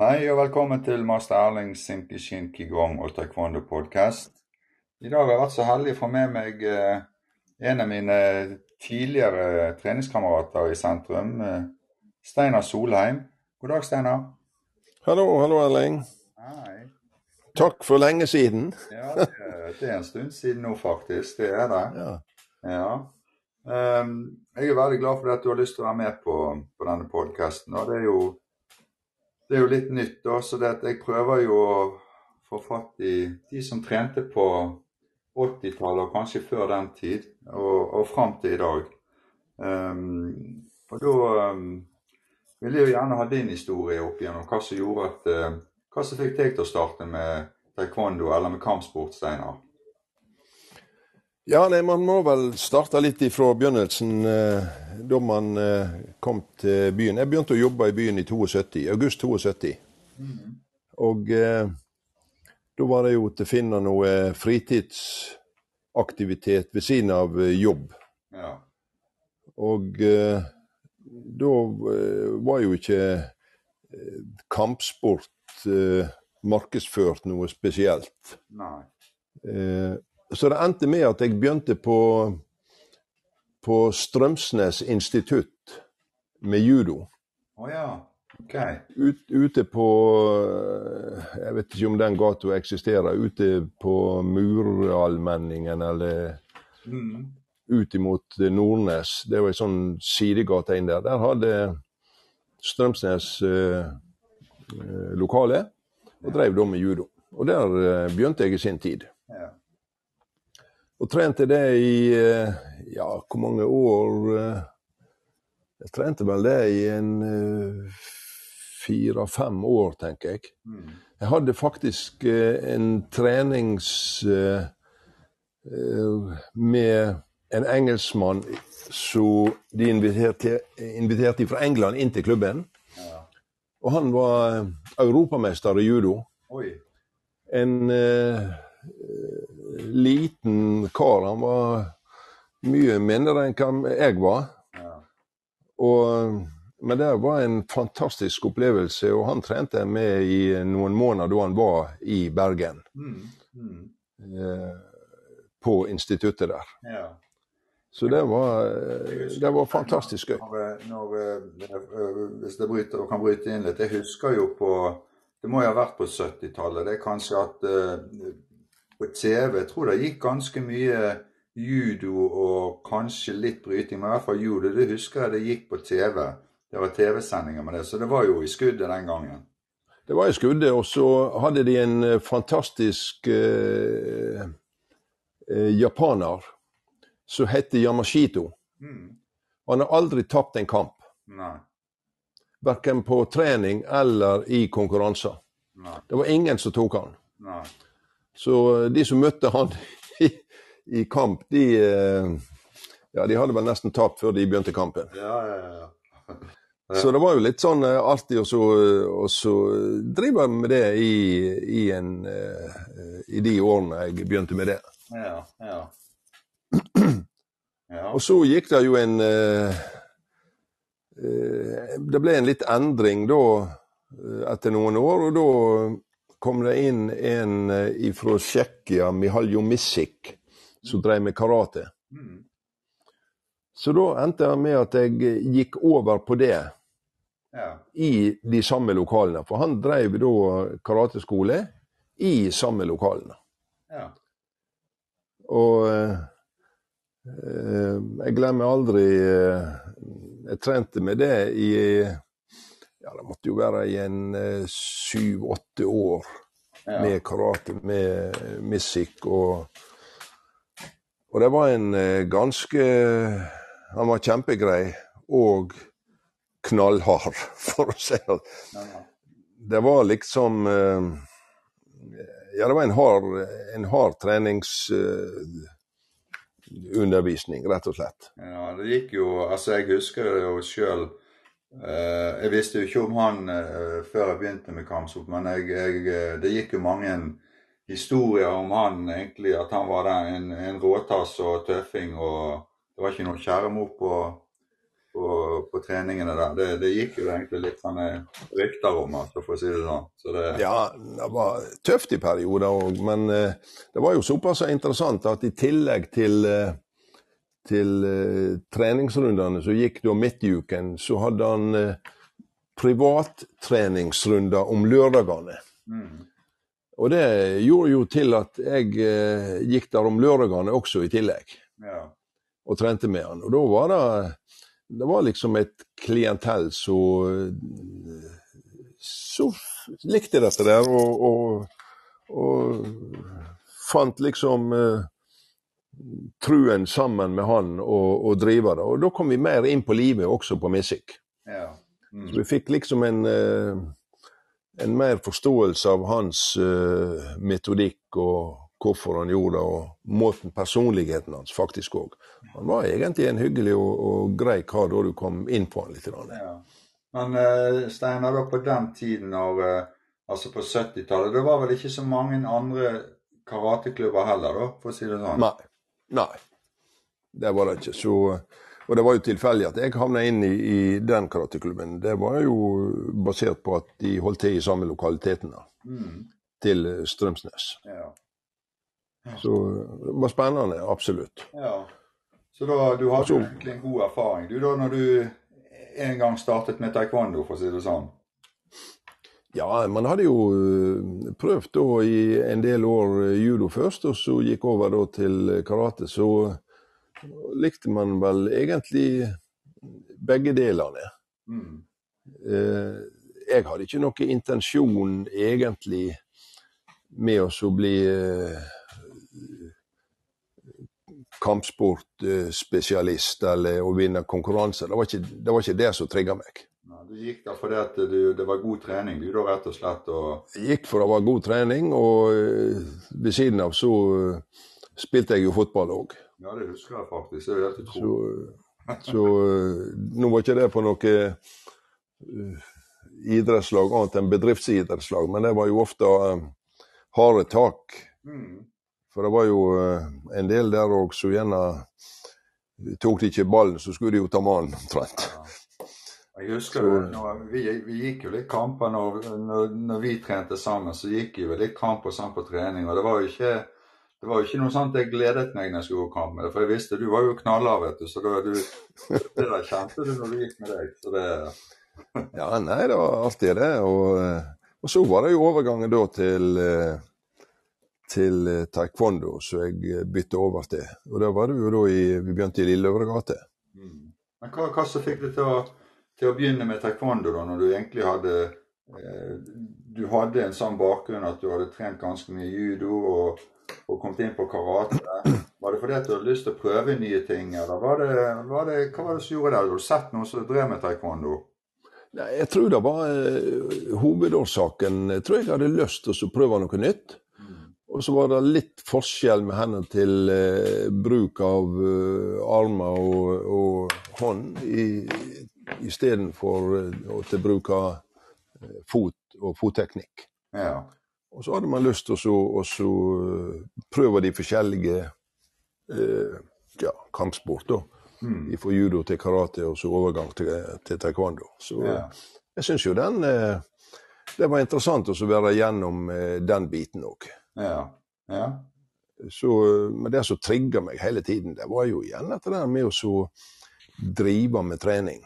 Hei og velkommen til master Erling Simkishin Kigong og taekwondo podcast. I dag har jeg vært så heldig å få med meg eh, en av mine tidligere treningskamerater i sentrum, eh, Steinar Solheim. God dag, Steinar. Hallo, hallo Erling. Hei. Takk for lenge siden. Ja, det, det er en stund siden nå, faktisk. Det er det. Ja. Ja. Um, jeg er veldig glad for at du har lyst til å være med på, på denne podkasten. Det, er jo- det er jo litt nytt, da, så jeg prøver jo å få fatt i de som trente på 80-tallet, og kanskje før den tid, og, og fram til i dag. Um, og da um, vil jeg jo gjerne ha din historie opp igjennom hva som gjorde at uh, Hva som fikk deg til å starte med taekwondo eller med kampsport, Steinar? Ja, nei, man må vel starte litt ifra begynnelsen, eh, da man eh, kom til byen. Jeg begynte å jobbe i byen i 72, august 72. Og eh, da var det jo til å finne noe fritidsaktivitet ved siden av eh, jobb. Ja. Og eh, da var jo ikke kampsport eh, markedsført noe spesielt. Nei. Så det endte med at jeg begynte på, på Strømsnes institutt med judo. Å ja. OK. Ut, ute på Jeg vet ikke om den gata eksisterer. Ute på Muralmenningen eller Mm. ut imot Nordnes. Det var ei sånn sidegate inn der. Der hadde Strømsnes eh, eh, lokale, og drev da med judo. Og der eh, begynte jeg i sin tid. Ja. Og trente det i eh, ja, hvor mange år eh, Jeg trente vel det i en eh, fire-fem år, tenker jeg. Mm. Jeg hadde faktisk en trenings med en engelskmann som de inviterte, inviterte fra England inn til klubben. Ja. Og han var europamester i judo. Oi. En eh, liten kar. Han var mye mindre enn hva jeg var. Ja. Og, men det var en fantastisk opplevelse, og han trente med i noen måneder da han var i Bergen. Mm. Mm. Eh, på instituttet der. Ja. Så det var, det var fantastisk gøy. Eh, hvis jeg bryter, kan bryte inn litt Jeg husker jo på Det må jo ha vært på 70-tallet. Det er kanskje at eh, på TV Jeg tror det gikk ganske mye judo og kanskje litt bryting, men i hvert fall judo. Det husker jeg det gikk på TV. Det var TV-sendinger med det, så det var jo i skuddet den gangen. Det var i skuddet, og så hadde de en eh, fantastisk eh, eh, japaner som het Yamashito. Mm. Han har aldri tapt en kamp. Nei. Verken på trening eller i konkurranser. Det var ingen som tok han. Nei. Så eh, de som møtte han i, i kamp, de, eh, ja, de hadde vel nesten tapt før de begynte kampen. Ja, ja, ja. Så det var jo litt sånn eh, artig å så, så drive med det i, i, en, i de årene jeg begynte med det. Ja, ja. Ja. Og så gikk det jo en Det ble en litt endring da etter noen år, og da kom det inn en eh, fra Tsjekkia, Mihaljo Misik, som drev med karate. Mm. Så da endte jeg med at jeg gikk over på det ja. i de samme lokalene. For han drev da karateskole i samme lokalene. ja. Og eh, eh, jeg glemmer aldri eh, Jeg trente med det i ja, Det måtte jo være i en eh, syv-åtte år ja. med karate, med musikk og Og det var en eh, ganske Han var kjempegrei og knallhard, for å si det. Det var liksom eh, Ja, det var en hard, en hard treningsundervisning, rett og slett. Ja, det gikk jo Altså, jeg husker jo sjøl. Jeg visste jo ikke om han eh, før jeg begynte med kampsport, men jeg, jeg, eh, det gikk jo mange historier om han egentlig. At han var der, en, en råtass og tøffing, og det var ikke noe kjæremor på på, på treningene der. Det, det, gikk jo egentlig litt sånne rykter om, altså, for å si det sånn. Så det... Ja, det var tøft i perioder òg, men det var jo såpass interessant at i tillegg til til eh, treningsrundene som gikk da midt i uken, så hadde han eh, privattreningsrunder om lørdagene. Mm. Og det gjorde jo til at jeg eh, gikk der om lørdagene også i tillegg. Ja. Og trente med han. Og da var det det var liksom et klientell som likte dette der, og, og, og fant liksom uh, truen sammen med han og, og drive det. Og da kom vi mer inn på livet også på musikk. Ja. Mm. Så vi fikk liksom en, uh, en mer forståelse av hans uh, metodikk og hvorfor han gjorde det, og måten personligheten hans faktisk òg. Han var egentlig en hyggelig og, og grei kar da du kom inn på han litt. Ja. Men uh, Steinar, da på den tiden, når, altså på 70-tallet, det var vel ikke så mange andre karateklubber heller, da, for å si det sånn? Nei. Nei, det var det ikke. Så, og det var jo tilfeldig at jeg havna inn i, i, den karateklubben. Det var jo basert på at de holdt til i samme lokalitetene mm. til Strømsnes. Ja. Så det var spennende, absolutt. Ja. Så da, du hadde egentlig en god erfaring du da når du en gang startet med taekwondo, for å si det sånn? Ja, man hadde jo eh, prøvd da i en del år eh, judo først, og så gikk over da til karate. Så likte man vel egentlig begge delene. Mm. Eh, jeg hadde ikke noen intensjon egentlig med å bli kampsportspesialist eller å vinne konkurranser. Det var ikke det, var ikke det som trigga meg. Du gikk da fordi at du, det var god trening, du da rett og slett? Og... Gikk for det var god trening, og uh, ved siden av så uh, spilte jeg jo fotball òg. Ja, det husker jeg faktisk. Det er helt utrolig. Så, så uh, nå var ikke det på noe idrettslag annet enn bedriftsidrettslag, men det var jo ofte harde tak. Mm. For det var jo en del der òg som gjerne tok de ikke ballen, så skulle de jo ta mannen omtrent. Jeg husker jo, når, vi, vi, gikk jo litt kamper når, når, når, vi trente sammen. Så gikk jo litt kamper sammen på trening. og det var jo ikke det var jo ikke noe sånt jeg gledet meg når jeg skulle gå kamp med det, for jeg visste du var jo knallhard, vet du. Så det, du, det der kjente du når du gikk med deg. Så det Ja, nei, det var alltid det. Og, og så var det jo overgangen da til til taekwondo, så jeg bytte over til. Og da var det jo da i, vi begynte i Lilleøvre gate. Mm. Men hva, hva som fikk deg til å til å begynne med taekwondo, da, når du egentlig hadde eh, Du hadde en sånn bakgrunn at du hadde trent ganske mye judo og, og kommet inn på karate. Var det fordi at du hadde lyst til å prøve nye ting, eller var det, var det, hva var det som gjorde det? Hadde du sett noen som drev med taekwondo? Nei, Jeg tror det var eh, hovedårsaken. Jeg tror jeg hadde lyst til å prøve noe nytt. Mm. Og så var det litt forskjell med hendene til eh, bruk av uh, armer og, og hånd i, istedenfor eh, å bruke eh, fot og fotteknikk. Ja. Og så hadde man lyst til å eh, prøve de forskjellige eh, ja, kampsport. Mm. Fra judo til karate og så overgang til, til taekwondo. Så ja. jeg syns jo den eh, Det var interessant å være gjennom eh, den biten òg. Ja. ja. men det som trigga meg hele tiden, det var jo igjen dette der med å drive med trening.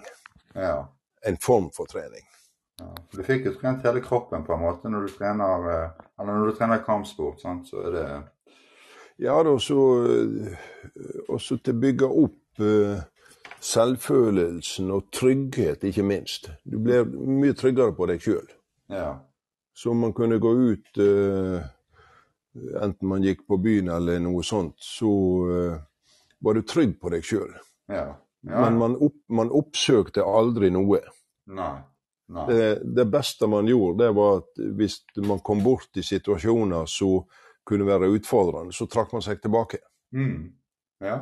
Ja. En form for trening. Ja. Du fikk jo trent hele kroppen på en måte når du trener, eh, når du trener kampsport. Sant? Så er det Ja, da, så eh, også til å bygge opp uh, selvfølelsen og trygghet, ikke minst. Du blir mye tryggere på deg sjøl. Ja. Så man kunne gå ut Enten man gikk på byen eller noe sånt, så var du trygg på deg sjøl. Ja. Ja. Men man, opp, man, oppsøkte aldri noe. Nei. Nei. Det, det, beste man gjorde, det var at hvis man kom bort i situasjoner som kunne være utfordrende, så trakk man seg tilbake. Mm. Ja.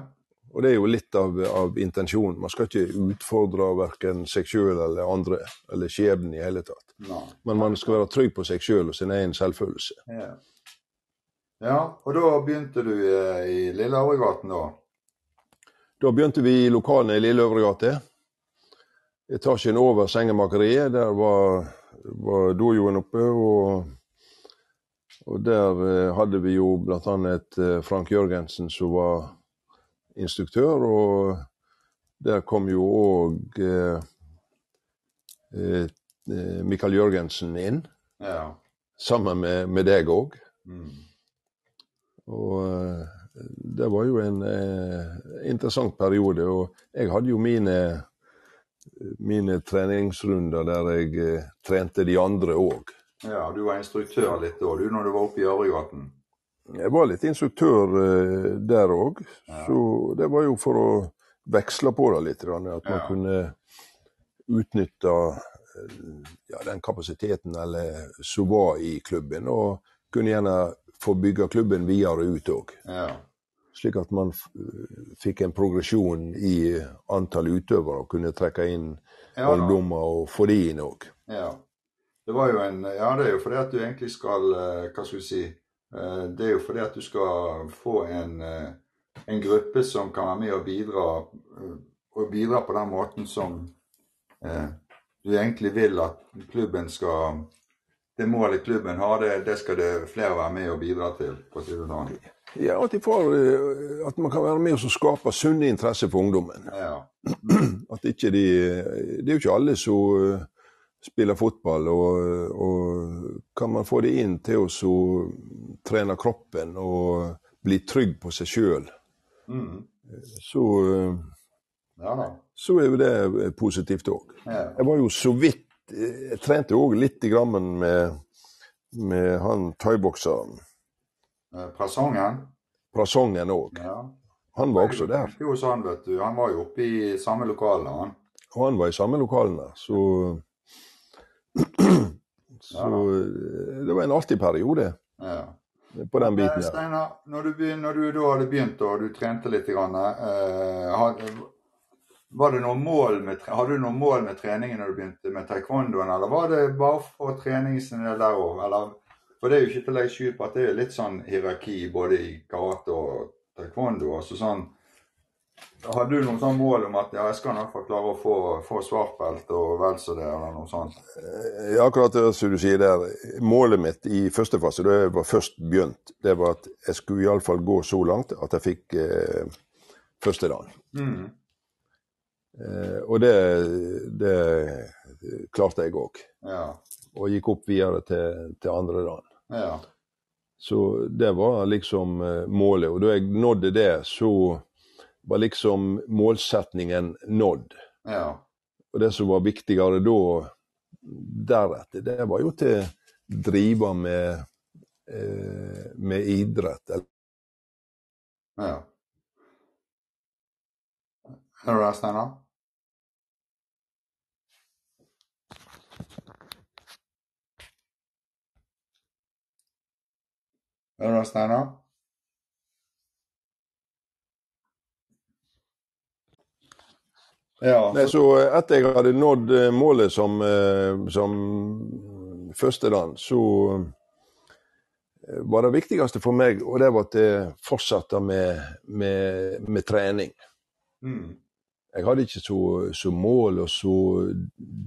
Og det er jo litt av, av intensjonen. Man skal ikke utfordre verken seg sjøl eller andre, eller skjebnen i hele tatt. Nei. Men man skal være trygg på seg sjøl og sin egen selvfølelse. Ja. ja. og da begynte du i Lille Auregaten da? Da begynte vi i lokalene i Lille Øvregate. etasjen over sengemakeriet. Der var, var dojoen oppe. og og der eh, hadde vi jo bl.a. Eh, Frank Jørgensen som var instruktør, og der kom jo òg eh, Mikael Jørgensen inn. Ja. Sammen med, med deg òg. Mm. Og det var jo en eh, interessant periode. Og jeg hadde jo mine, mine treningsrunder der jeg eh, trente de andre òg. ja, du var instruktør litt da, du, når du var oppe i Øregaten? Jeg var litt instruktør eh, der òg, Ja. så det var jo for å veksle på det litt. At man Ja. kunne utnytte eh, ja, den kapasiteten eller som var i klubben, og kunne gjerne få bygge klubben videre ut òg. Ja. Slik at man f fikk en progresjon i antall utøvere og kunne trekke inn Ja, ungdommer og få de inn òg. Ja. Det var jo en Ja, det er jo fordi at du egentlig skal eh, Hva skal vi si eh, Det er jo fordi at du skal få en, eh, en gruppe som kan være med og bidra, eh, og bidra på den måten som eh, du egentlig vil at klubben skal Det målet klubben har, det, det skal det flere være med og bidra til. på. Ja, at, får, eh, at man kan være med og skape sunne interesser for ungdommen. Ja. At ikke de Det er jo ikke alle som eh, spiller fotball, og, og kan man få det inn til å trene kroppen og bli trygg på seg sjøl, Mm. så, eh, ja så er jo det positivt òg. Jeg var jo så vidt Jeg trente òg litt i grammen med, med han thaibokseren. Prasongen? Prasongen òg. Ja. Han var også der. Er jo sånn, vet du. Han var jo oppe i samme lokalene, han. Og han var i samme lokalene, så Så eh, det var en artig periode Ja. på den biten Eh. Steinar, når du, når du da hadde begynt og du trente litt, grann, eh, var det noen mål med, hadde du noen mål med treningen når du begynte med taekwondoen, eller var det bare for treningen sin del der òg? For det er jo ikke til å legge skjul på at det er litt sånn hierarki både i karate og taekwondo. Også sånn Hadde du noen sånn mål om at ja, jeg skal nok få klare å få, få svartbelte og vel så det, eller noe sånt? Ja, akkurat det som du sier der. Målet mitt i første fase, da jeg var først begynt, det var at jeg skulle iallfall gå så langt at jeg fikk eh, første dagen. Mm. Eh, og det, det klarte jeg òg. Ja. Og gikk opp videre til, til andre dagen. Ja. Så det var liksom eh, målet. Og da jeg nådde det, så var liksom målsetningen nådd. Ja. Og det som var viktigere da, deretter, det var jo til å drive med, eh, med idrett. Ja. Hører du det, Steinar? Du der, Steinar? Ja. Nei, så etter jeg hadde nådd eh, målet som, eh, som førsteland, så eh, var det viktigste for meg, og det var at jeg fortsatte med, med, med trening. Mm. Jeg hadde ikke så, så mål å så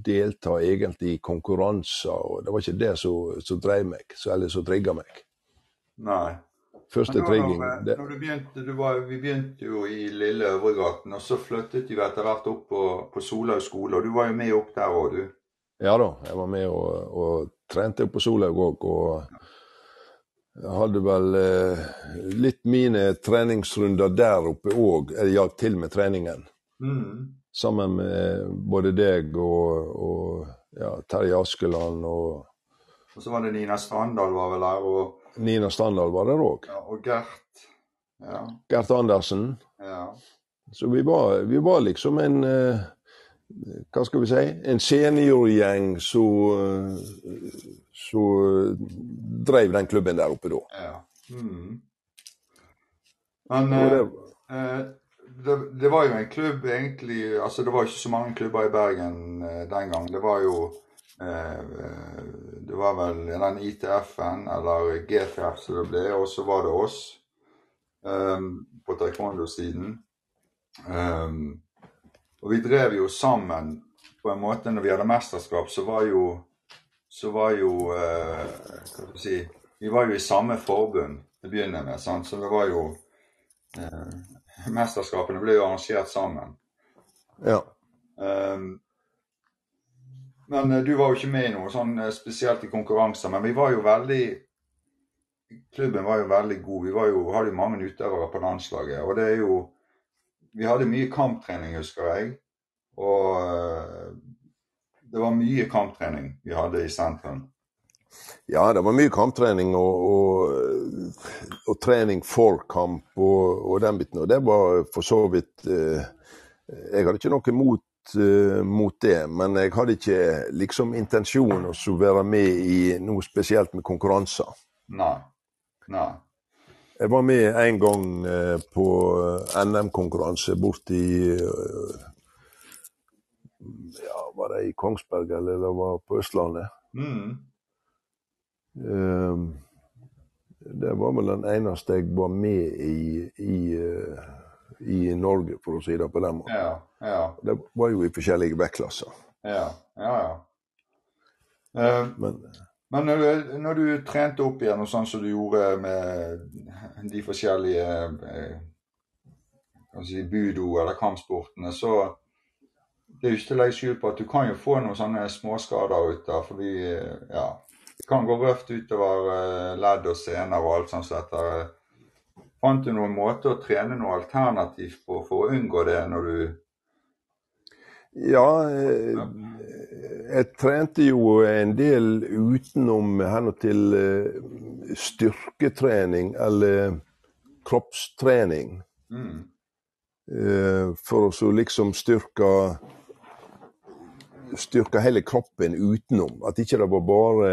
delta egentlig i konkurranser, og det var ikke det som, som drev meg, så, eller som trigga meg. Nei. Første trigging når, når du begynte, du var, vi begynte jo i Lille Øvregaten, og så flyttet vi etter hvert opp på, på Solhaug skole, og du var jo med opp der òg, du. Ja da, jeg var med og, og trente på Solhaug òg, og hadde vel eh, litt mine treningsrunder der oppe òg. Jeg hjalp til med treningen. Mm. Sammen med både deg og, og ja, Terje Askeland og Og så var det Nina Strandal var vel der, og, Nina Standal var der òg. ja, og Gert. Ja. Gert Andersen. ja. Så vi var, vi var liksom en eh, Hva skal vi si? En seniorgjeng som drev den klubben der oppe da. ja. Mm. Men det, eh, det, det var jo en klubb egentlig Altså, det var ikke så mange klubber i Bergen eh, den gang. Det var jo eh, eh, Det var vel den ITF-en, eller GTF som det ble, og så var det oss eh, på taekwondo-siden. Um, og vi drev jo sammen på en måte når vi hadde mesterskap, så var jo så var jo eh, hva skal vi si, Vi var jo i samme forbund til å begynne med. Sant? Så det var jo eh, Mesterskapene ble jo arrangert sammen. Ja. Um, men eh, du var jo ikke med i noe sånn eh, spesielt i konkurranser. Men vi var jo veldig Klubben var jo veldig god. Vi jo, hadde jo mange utøvere på landslaget. Og det er jo Vi hadde mye kamptrening, husker jeg. Og eh, det var mye kamptrening vi hadde i sentrum. Ja, det var mye kamptrening og, og, og trening for kamp og, og, den biten. Og det var for så vidt eh, Jeg hadde ikke noe mot uh, mot det. Men jeg hadde ikke liksom intensjon å være med i noe spesielt med konkurranser. Nei. Nei. Jeg var med en gang uh, på NM-konkurranse borti uh, ja, Var det i Kongsberg eller det var på Østlandet? Mm. Uh, det var vel den eneste jeg var med i, i i Norge, for å si det på den måten. Ja, ja. Det var jo i forskjellige vektklasser. Ja, ja, ja. Uh, men, men når, du, når, du, trente opp igjen, og sånn som du gjorde med de forskjellige eh, si, budo- eller kampsportene, så det er jo ikke til å legge skjul på at du kan jo få noen sånne småskader ut av fordi ja, det kan gå røft utover ledd og sener og alt sånt. Så etter, Fant du noen måte å trene noe alternativt på for å unngå det når du Ja, jeg, jeg trente jo en del utenom til eh, styrketrening eller kroppstrening. Mm. Eh, for å så liksom styrke styrke hele kroppen utenom. At ikke det var bare,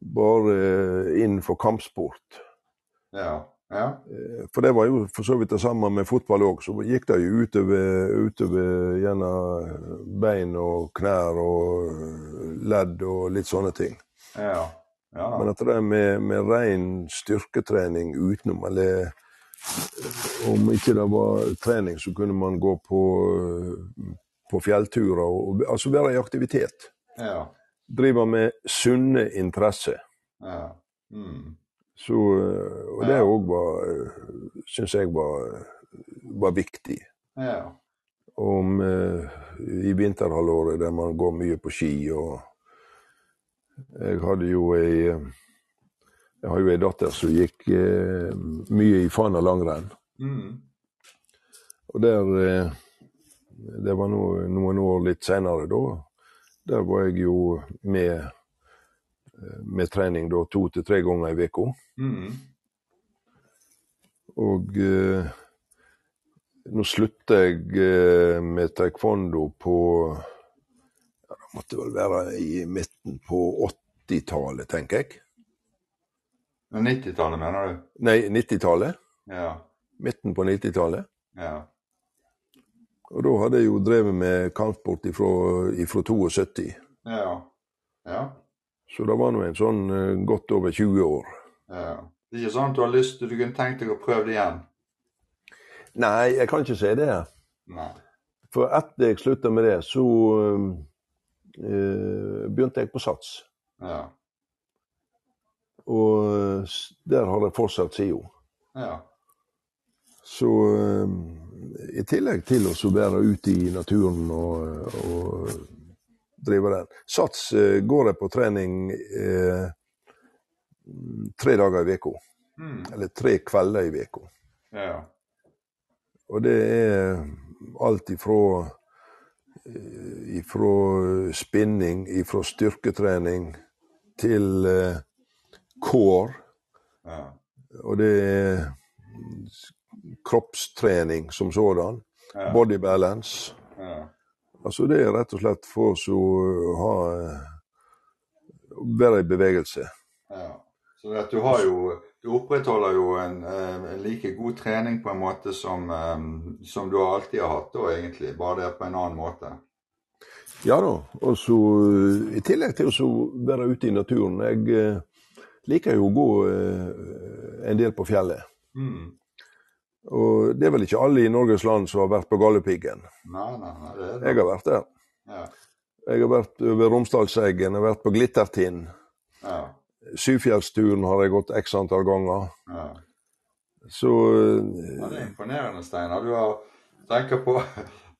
bare innenfor kampsport. Ja. Ja. Eh, for det var jo for så vidt det samme med fotball òg. Så gikk det jo utover, utover gjennom bein og knær og ledd og litt sånne ting. Ja. Ja. Men at det med, med ren styrketrening utenom, eller om ikke det var trening, så kunne man gå på, på fjellturer. Og, altså være i aktivitet. Ja. Drive med sunne interesser. Ja. Mm. Så, eh, og det òg var eh, Syns jeg var, var viktig. Ja. Om i vinterhalvåret der man går mye på ski og Jeg hadde jo ei Jeg har jo ei datter som gikk eh, mye i Fana langrenn. Mm. Og der Det var no, noen år litt seinere da. Der var jeg jo med med trening da to til tre ganger i uka. Mm. Og eh, nå slutta jeg eh, med taekwondo på ja, Det måtte vel være i midten på 80-tallet, tenker jeg. 90-tallet, mener du? Nei, 90-tallet. Ja. Midten på 90-tallet. Ja. Og da hadde jeg jo drevet med kampsport ifra, ifra 72. Ja. ja. Så det var nå en sånn uh, godt over 20 år. Ja. Det er ikke sånn at du har lyst til du kunne tenkt deg å prøve det igjen? Nei, jeg kan ikke si det. Nei. For etter jeg slutta med det, så uh, begynte jeg på Sats. Ja. Og der har jeg fortsatt sida. Ja. Så i tillegg til å være ute i naturen og, og drive den. Sats uh, går jeg på trening uh, tre dager i uka. Mm. Eller tre kvelder i uka. Ja. Og det er alt ifra eh, ifra spinning, ifra styrketrening til uh, core. Ja. Og det er kroppstrening som sådan. Ja. Body balance. Ja. Altså det er rett og slett for å ha være i bevegelse. Ja. Så at du har jo Du opprettholder jo en, en, like god trening på en måte som, som du alltid har hatt, da egentlig, bare det på en annen måte. Ja da. Og så i tillegg til å være ute i naturen. Jeg liker jo å gå en del på fjellet. Mm. Og det er vel ikke alle i Norges land som har vært på Galdhøpiggen. Jeg har vært der. Ja. Jeg har vært ved Romsdalseggen, jeg har vært på Glittertind. Ja. Syfjellsturen har jeg gått x antall ganger. ja. Så Ja, det er imponerende, Steinar. Du har tenker på,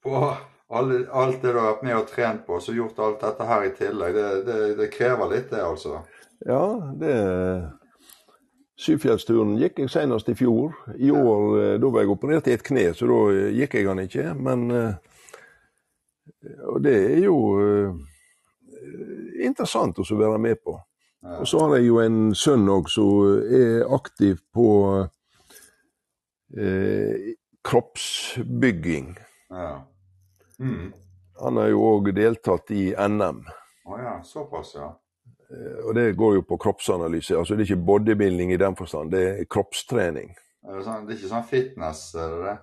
på alle, alt det du har vært med og trent på, så gjort alt dette her i tillegg. Det, det, det krever litt, det, altså. ja, det Syfjellsturen gikk jeg senest i fjor. I år eh, da var jeg operert i et kne, så da eh, gikk jeg den ikke. Men eh, Og det er jo interessant å være med på. Og så har jeg jo en sønn òg som er aktiv på eh, kroppsbygging. Ja. Mm. Han har jo òg deltatt i NM. Å ja, såpass, ja. Eh, Og det går jo på kroppsanalyse. Altså det er ikke bodybuilding i den forstand, det er kroppstrening. Er det, sånn, det er ikke sånn fitness, er det det?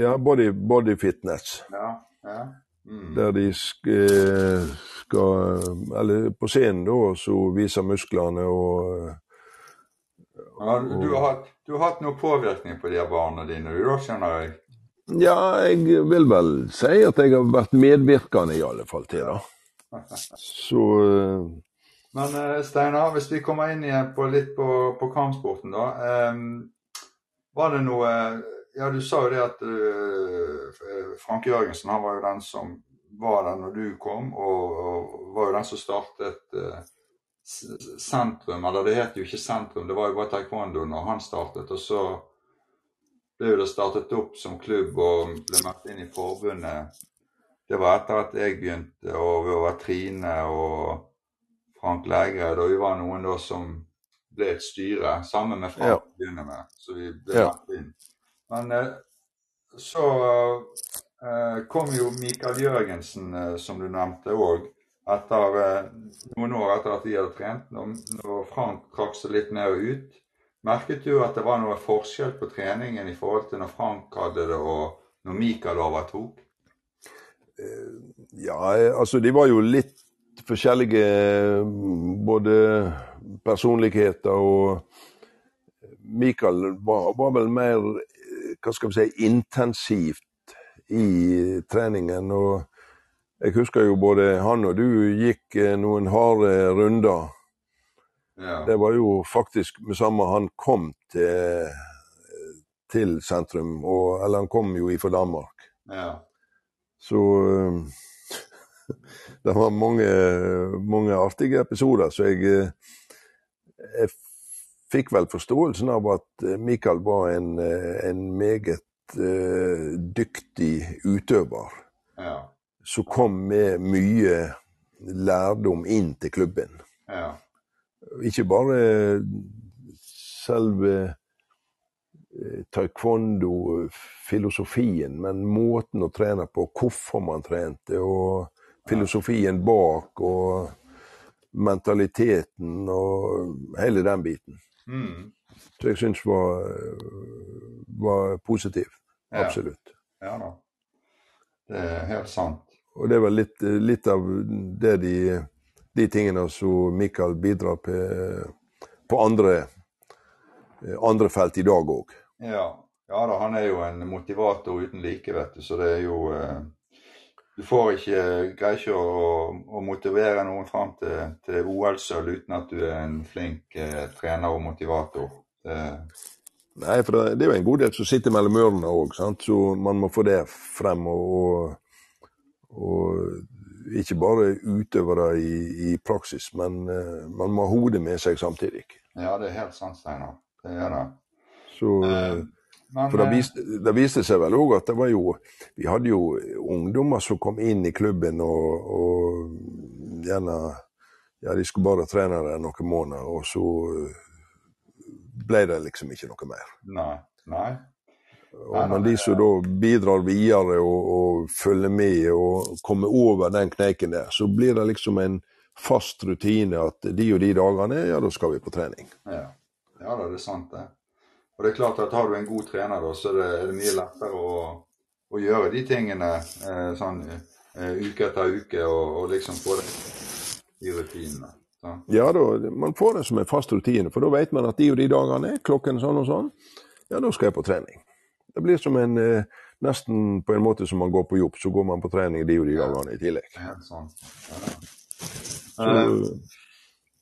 Ja, body, body fitness. Ja. ja. Mm. Der de sk eh, skal Eller på scenen, da, så viser musklene og Ja, du, du, har hatt, du har hatt noe påvirkning på de her barna dine, du da, skjønner jeg? Ja, jeg vil vel si at jeg har vært medvirkende i alle fall til det. Så uh... Men eh, Steinar, hvis vi kommer inn igjen på litt på, på kampsporten, da. Um, var det noe Ja, du sa jo det at uh, Frank Jørgensen han var jo den som var der når du kom, og, og var jo den som startet uh, sentrum. Eller det het jo ikke sentrum, det var jo bare taekwondo når han startet. Og så ble det startet opp som klubb og ble meldt inn i forbundet. Det var etter at jeg begynte, og vi var Trine og Frank Lægreid, og vi var noen da som ble et styre, sammen med Frank Ja. å begynne med. Så vi ble Ja. inn. Men eh, så eh, kom jo Mikael Jørgensen, eh, som du nevnte òg, etter noen år etter at vi hadde trent. Når, når Frank trakk seg litt ned og ut, merket du at det var noe forskjell på treningen i forhold til når Frank hadde det, og når Mikael overtok? Ja, altså de var jo litt forskjellige, både personligheter og Mikael var, var vel mer, hva skal vi si, intensivt i treningen. Og jeg husker jo både han og du gikk eh, noen harde runder. Ja. Det var jo faktisk med samme han kom til, til sentrum, og, eller han kom jo ifra Danmark. ja. Så eh, det var mange, mange artige episoder. Så jeg, eh, jeg fikk vel forståelsen av at eh, Mikael var en, en meget dyktig utøver. Ja. Som kom med mye lærdom inn til klubben. Ja. Ikke bare selve taekwondo-filosofien, men måten å trene på, hvorfor man trente, og filosofien bak, og mentaliteten, og hele den biten. Mm. Så jeg syns var, var positiv. Ja. Absolutt. ja da. Det er helt sant. Og det var litt, litt av det de, de tingene som Mikael bidrar på, på andre, andre felt i dag òg. Ja. ja da, han er jo en motivator uten like, vet du, så det er jo eh, Du får ikke Greier ikke å, å motivere noen fram til, til OL-sølv uten at du er en flink eh, trener og motivator. Det, Nei, for det, er jo en god del som sitter mellom ørene òg, så man må få det frem. Og, og ikke bare utøvere i, i praksis, men uh, man må ha hodet med seg samtidig. ja, det er helt sant, Steinar. Det er det. Så, Eh, men for det eh, viste, det viste seg vel òg at det var jo Vi hadde jo ungdommer som kom inn i klubben og, og gjerne Ja, de skulle bare trene der noen måneder, og så ble det liksom ikke noe mer. Nei. Nei. Og, men de som da bidrar videre og, og følger med og kommer over den kneiken der, så blir det liksom en fast rutine at de og de dagene, ja, da skal vi på trening. Ja. ja det er sant, det. Og det er klart at har du en god trener, da, så er det, er mye lettere å, å gjøre de tingene eh, sånn eh, uke etter uke, og, og liksom få det i rutinene. Ja, da, man får det som en fast rutine, for da vet man at de og de dagene, klokken sånn og sånn, ja, da skal jeg på trening. Det blir som en, eh, nesten på en måte som man går på jobb. Så går man på trening de og de dagene i tillegg. Ja, sånn. Ja. Så,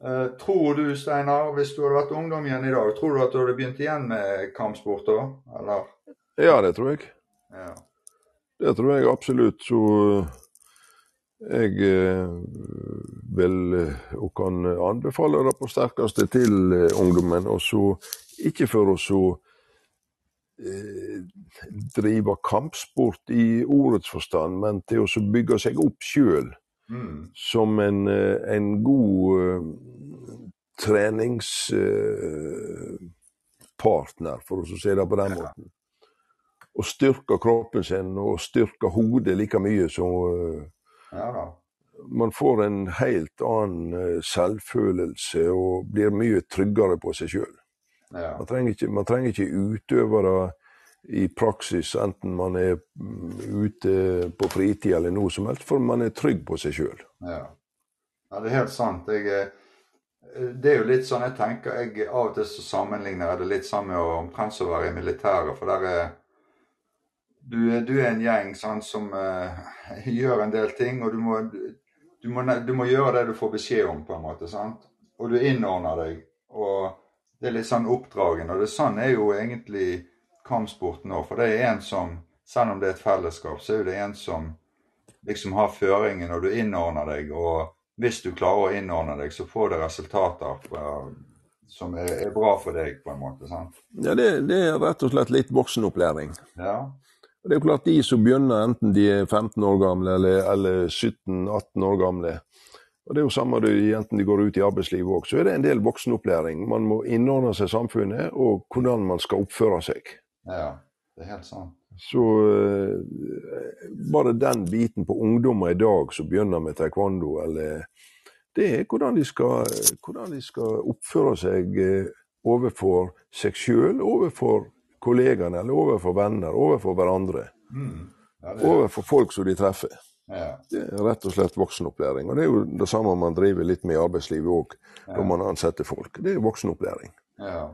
Eh, eh, tror du, Steinar, hvis du hadde vært ungdom igjen i dag, tror du at du hadde begynt igjen med kampsport? Eller? ja, det tror jeg. Ja. Det tror jeg absolutt. Så jeg eh, vil eh, og kan anbefale det på sterkeste til eh, ungdommen. Og så ikke for å så eh, drive kampsport i ordets forstand, men til å så bygge seg opp sjøl Mm. som en, eh, en god eh, treningspartner, for å si det på den måten. Og styrke kroppen sin og styrke hodet like mye som eh, Ja man får en helt annen eh, selvfølelse og blir mye tryggere på seg sjøl. Ja. Man, trenger ikke- man trenger ikke utøvere i praksis, enten man er mm, ute på fritid eller noe som helst, for man er trygg på seg sjøl. Ja. ja, det er helt sant. Jeg, eh, det er jo litt sånn jeg tenker jeg Av og til så sammenligner jeg det litt sånn med omtrent som å være i militæret. For der er du, er- du er en gjeng sånn, som uh, gjør en del ting, og du må, du, må, du må gjøre det du får beskjed om, på en måte. sant? Og du innordner deg. Og det er litt sånn oppdragen. Og det sånn er jo egentlig kampsport nå. For det er en som, selv om det er et fellesskap, så er det en som liksom har føringen, og du innordner deg. Og hvis du klarer å innordne deg, så får du resultater som er, er bra for deg, på en måte. sant? Ja, det, det er rett og slett litt voksenopplæring. Ja. Det er jo klart de som begynner, enten de er 15 år gamle eller, eller 17-18 år gamle, og det er jo samme du, enten de går ut i arbeidslivet òg, så er det en del voksenopplæring. Man må innordne seg samfunnet og hvordan man skal oppføre seg. Ja. Det er helt sant. Så eh, bare den biten på ungdommer i dag som begynner med taekwondo, eller det er hvordan de skal, hvordan de skal oppføre seg eh, overfor seg sjøl, overfor kollegaene, eller overfor venner, overfor hverandre. Mm. Ja, det er, Overfor folk som de treffer. ja. Det er rett og slett voksenopplæring. Og det er jo det samme man driver litt med i arbeidslivet òg, når man ansetter folk. Det er voksenopplæring. Ja.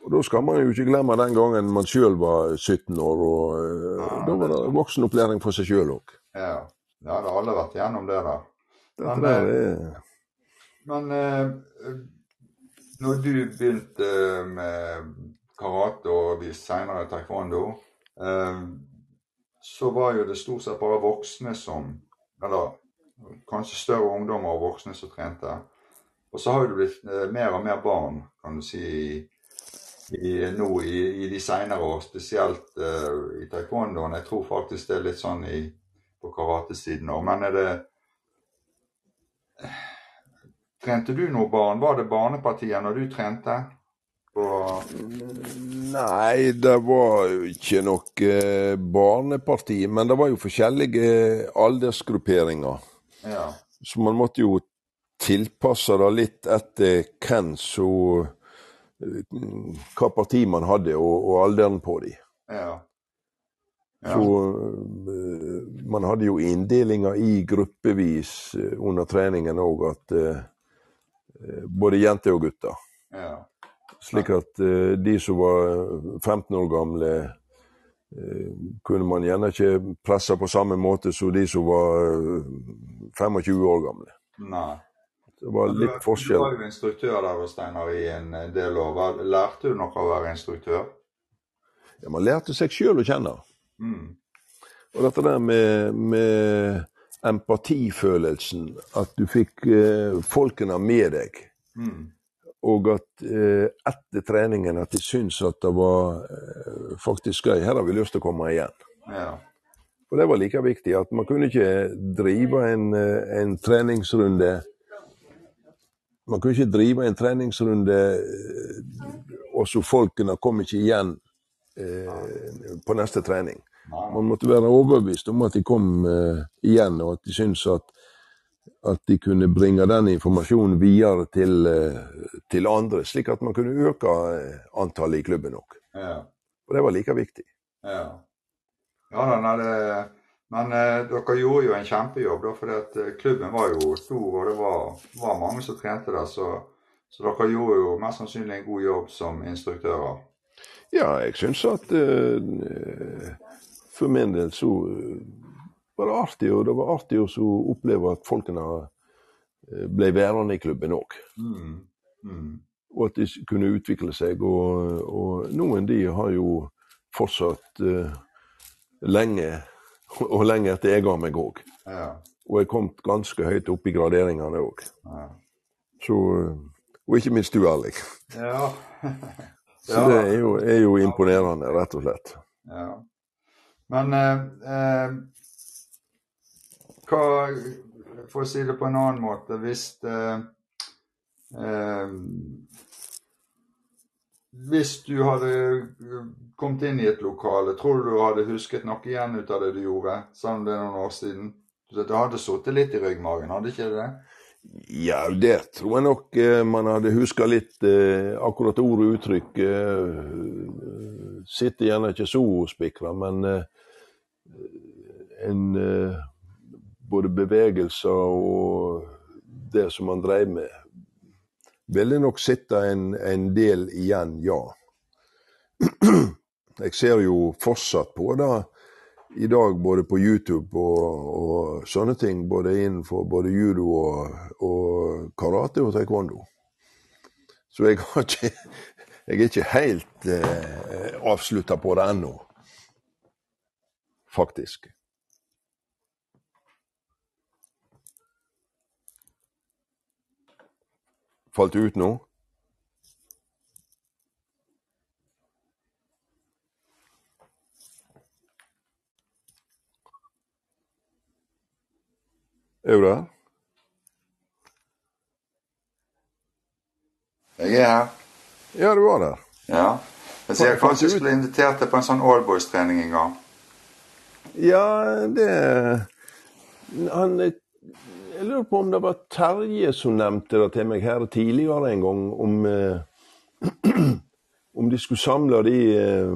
Og da skal man jo ikke glemme den gangen man sjøl var 17 år, og ja, da var det voksenopplæring for seg sjøl òg. ja. Ja, det har alle vært gjennom det, da. Men, der er Men eh, når du begynte med karate og senere taekwondo, eh, så var jo det stort sett bare voksne som Eller kanskje større ungdommer og voksne som trente. Og så har det blitt eh, mer og mer barn, kan du si, i, nå i, i de senere år. Spesielt uh, i taekwondoen. Jeg tror faktisk det er litt sånn i, på karatesiden òg. Men er det Trente du noe barn? Var det barnepartiet når du trente? På, Nei, det var ikke noe eh, barneparti, men det var jo forskjellige aldersgrupperinger. ja. Så man måtte jo tilpasse det litt etter hvem som eh, Hva parti man hadde, og, og alderen på de. Ja. Ja. Så eh, man hadde jo inndelinger i gruppevis eh, under treningen òg, at eh, både jenter og gutter. ja. Slik at de som var 15 år gamle, kunne man gjerne ikke presse på samme måte som de som var eh, 25 år gamle. Nei. Det var Du, litt du forskjell. var jo instruktør der, Steinar, i en del år. Lærte du noe av å være instruktør? Ja, man lærte seg sjøl å kjenne. Mm. Og dette der med, med empatifølelsen, at du fikk eh, folkene med deg. Mm. Og at eh, etter treningen at de syntes at det var eh, faktisk gøy. Her har vi lyst til å komme igjen. Ja. Og det var like viktig at man kunne ikke drive en, eh, en treningsrunde Man kunne ikke drive en treningsrunde eh, og så folkene kom ikke igjen eh, på neste trening. Man måtte være overbevist om at de kom eh, igjen, og at de syntes at, at de kunne bringe den informasjonen videre til, eh, til andre, slik at man kunne øke eh, antallet i klubben òg. Ja. Og det var like viktig. Ja. Ja da, nei, det, men eh, dere gjorde jo en kjempejobb, da, at eh, klubben var jo stor, og det var, var mange som trente der. Så, så dere gjorde jo mest sannsynlig en god jobb som instruktører. Ja, jeg syns at eh, for min del så eh, var det artig, og det var artig å oppleve at folkene eh, ble værende i klubben òg. Mm. Mm. Og at de kunne utvikle seg. Og, og noen de har jo fortsatt eh, lenge, og lenge etter jeg ga meg òg. Ja. Og jeg kom ganske høyt opp i graderingene òg. Ja. Så Og ikke minst du, Erling. Ja. Så det er jo, er jo, imponerende, rett og slett. Ja. Men eh, eh, hva For å si det på en annen måte Hvis eh, eh Hvis du hadde kommet inn i et lokale, tror du du hadde husket noe igjen ut av det du gjorde, selv det er noen år siden? Det hadde sittet litt i ryggmagen, hadde ikke det? Ja, det tror jeg nok eh, man hadde huska litt. Eh, akkurat ord og uttrykk eh, sitter gjerne ikke så spikra, men en både bevegelser og det som man dreiv med, ville nok sitte en, en del igjen, ja. Jeg ser jo fortsatt på det i dag både på YouTube og, og, sånne ting. Både innenfor både judo og, og karate og taekwondo. Så jeg, ikke, jeg er ikke helt eh, avslutta på det ennå. Faktisk. Falt ut nå? Er du der? Jeg er her. Ja, du var der. Ja. Jeg ser jeg skulle invitert deg på en sånn Allboys-trening en gang. Ja, det Han Jeg lurer på om det var Terje som nevnte det til meg her tidligere en gang, om, eh, om de skulle samle de eh,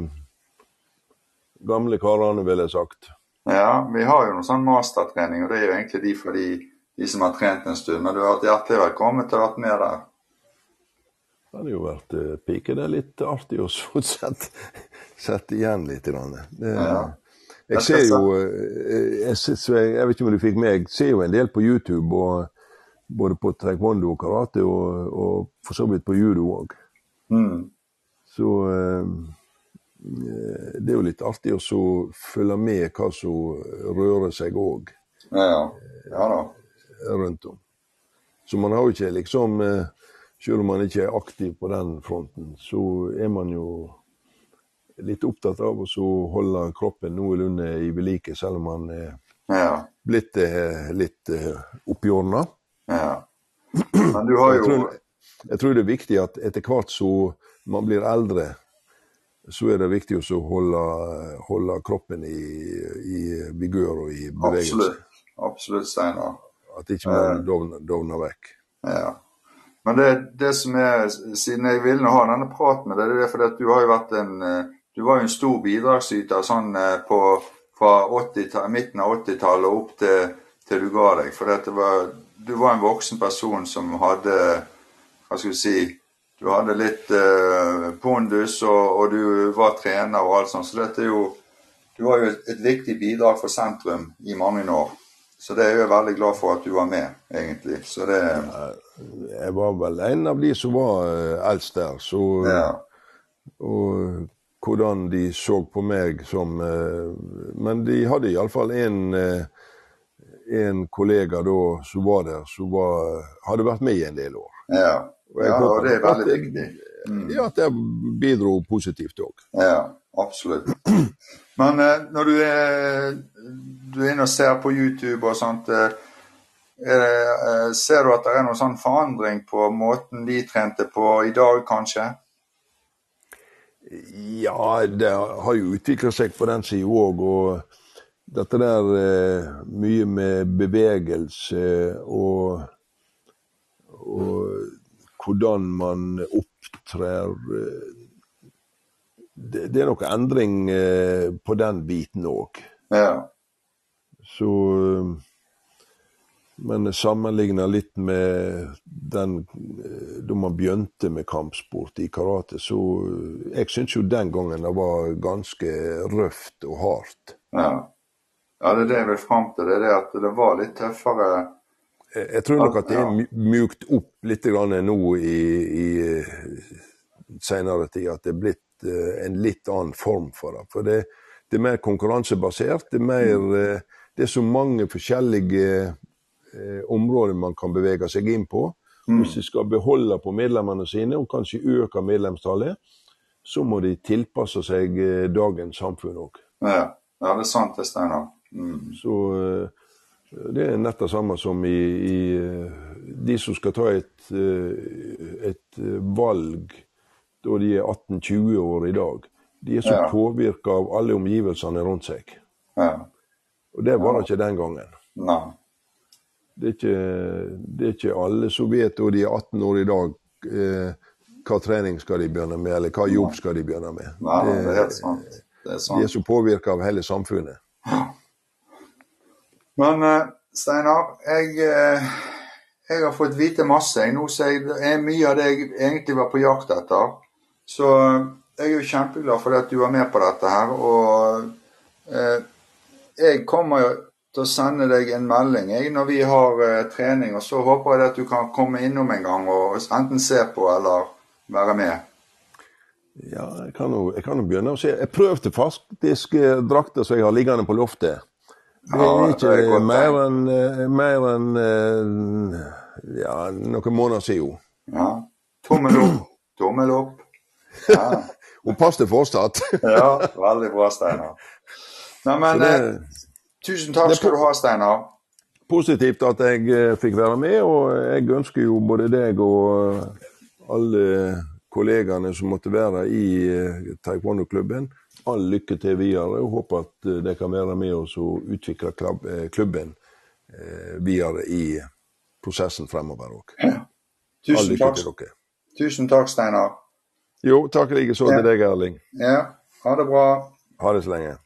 gamle karene, ville jeg sagt. Ja, vi har jo noen sånn mastertrening, og det er jo egentlig de for de, de som har trent en stund. Men du har vært hjertelig velkommen til å vært med der. Det hadde jo vært eh, pike. Det er litt artig å sette, sette igjen litt. Det, ja. Jeg ser jo eh, jeg, ser, jeg, vet ikke om du fikk med, jeg ser jo en del på YouTube, og, både på taekwondo og karate, og, og for så vidt på judo òg. Mm. Så Eh, det er jo litt artig å følge med hva som rører seg òg. Ja, ja. da. Eh, rundt om. Så man har jo ikke liksom eh, Selv om man ikke er aktiv på den fronten, så er man jo litt opptatt av å holde kroppen noenlunde i vedlike, selv om han er ja. blitt litt oppjorna. Ja. Men du har jo jeg tror, jeg tror det er viktig at etter hvert så man blir eldre, så er det viktig å holde, holde kroppen i, i, vigør og i bevegelse. Absolutt, Absolutt Steinar. At ikke man eh, dovner, dovner vekk. Ja. Men det, det, som er, siden jeg ville ha denne praten med deg, det er fordi at du har jo vært en eh, du var jo en stor bidragsyter sånn eh, på, fra 80, midten av 80-tallet og opp til, til, du ga deg. For var, du var en voksen person som hadde Hva skal vi si du hadde litt eh, pondus, og, og, du var trener og alt sånt. Så dette er jo Du var jo et, et, viktig bidrag for sentrum i mange år. Så det er jeg veldig glad for at du var med, egentlig. Så det Jeg var vel en av de som var eh, eldst der, så ja. Og hvordan de så på meg som eh, Men de hadde iallfall en eh, en kollega da som var der, som var, hadde vært med i en del år. Ja. Og ja, og det er veldig viktig. Mm. Ja, at det bidro positivt òg. Ja, absolutt. Men eh, når du er, du er inne og ser på YouTube og sånt, eh, ser du at det er noen sånn forandring på måten de trente på i dag, kanskje? Ja, det har jo utvikla seg på den sida òg. Og dette der eh, mye med bevegelse og, og hvordan man opptrer. Eh, det, det er nok endring eh, på den biten òg. Ja. Så Men sammenligna litt med den da man begynte med kampsport i karate, så Jeg syns jo den gangen det var ganske røft og hardt. Ja. ja, det er det jeg vil fram til. Det er det at det var litt tøffere Jeg, jeg tror nok at det er mjukt opp litt grann nå i, i senere tid. At det er blitt eh, en litt annen form for det. For det, det er mer konkurransebasert. Det er, mer, eh, det er så mange forskjellige eh, områder man kan bevege seg inn på. Hvis de skal beholde på medlemmene sine, og kanskje øke medlemstallet, så må de tilpasse seg eh, dagens samfunn òg. Ja. ja, det er sant det, Steinar. Mm. Så eh, det er nett det samme som i, i eh, de som skal ta et, eh, et valg da de er 18-20 år i dag. De er så Ja. påvirka av alle omgivelsene rundt seg. Ja. Og det var det ikke den gangen. Nei. Det er ikke, det er ikke alle som vet og de er 18 år i dag, eh, hva trening skal de begynne med, eller hva jobb skal de begynne med. Nei, det er helt sant. Det er de er så påvirka av hele samfunnet. Men eh, Steinar, jeg, eh, jeg har fått vite masse. Jeg, nå ser jeg, det er mye av det jeg egentlig var på jakt etter. Så eh, jeg er jo kjempeglad for at du var med på dette her. Og eh, jeg kommer jo til å sende deg en melding jeg, når vi har eh, trening. Og så håper jeg at du kan komme innom en gang og enten se på eller være med. Ja, jeg kan jo, jeg kan jo begynne å se. Jeg prøvde faktisk eh, drakter som jeg har liggende på loftet. Det Ja, er det ikke er godt, mer enn eh, mer enn eh, ja, noen måneder siden. Ja. Tommel opp. Tommel opp. Ja. Hun passet fortsatt. Ja, veldig bra, Steinar. Nei, Så tusen takk skal du ha, Steinar. positivt at jeg eh, fikk være med, og jeg ønsker jo både deg og eh, alle kollegaene som måtte være i eh, taekwondo-klubben, all lykke til videre. og Håper at de kan være med oss og utvikle klubben videre i prosessen fremover òg. All lykke takk, til dere. tusen takk Steinar. Jo, takk likeså Ja. til deg, Erling. Ja, ha det bra. Ha det så lenge.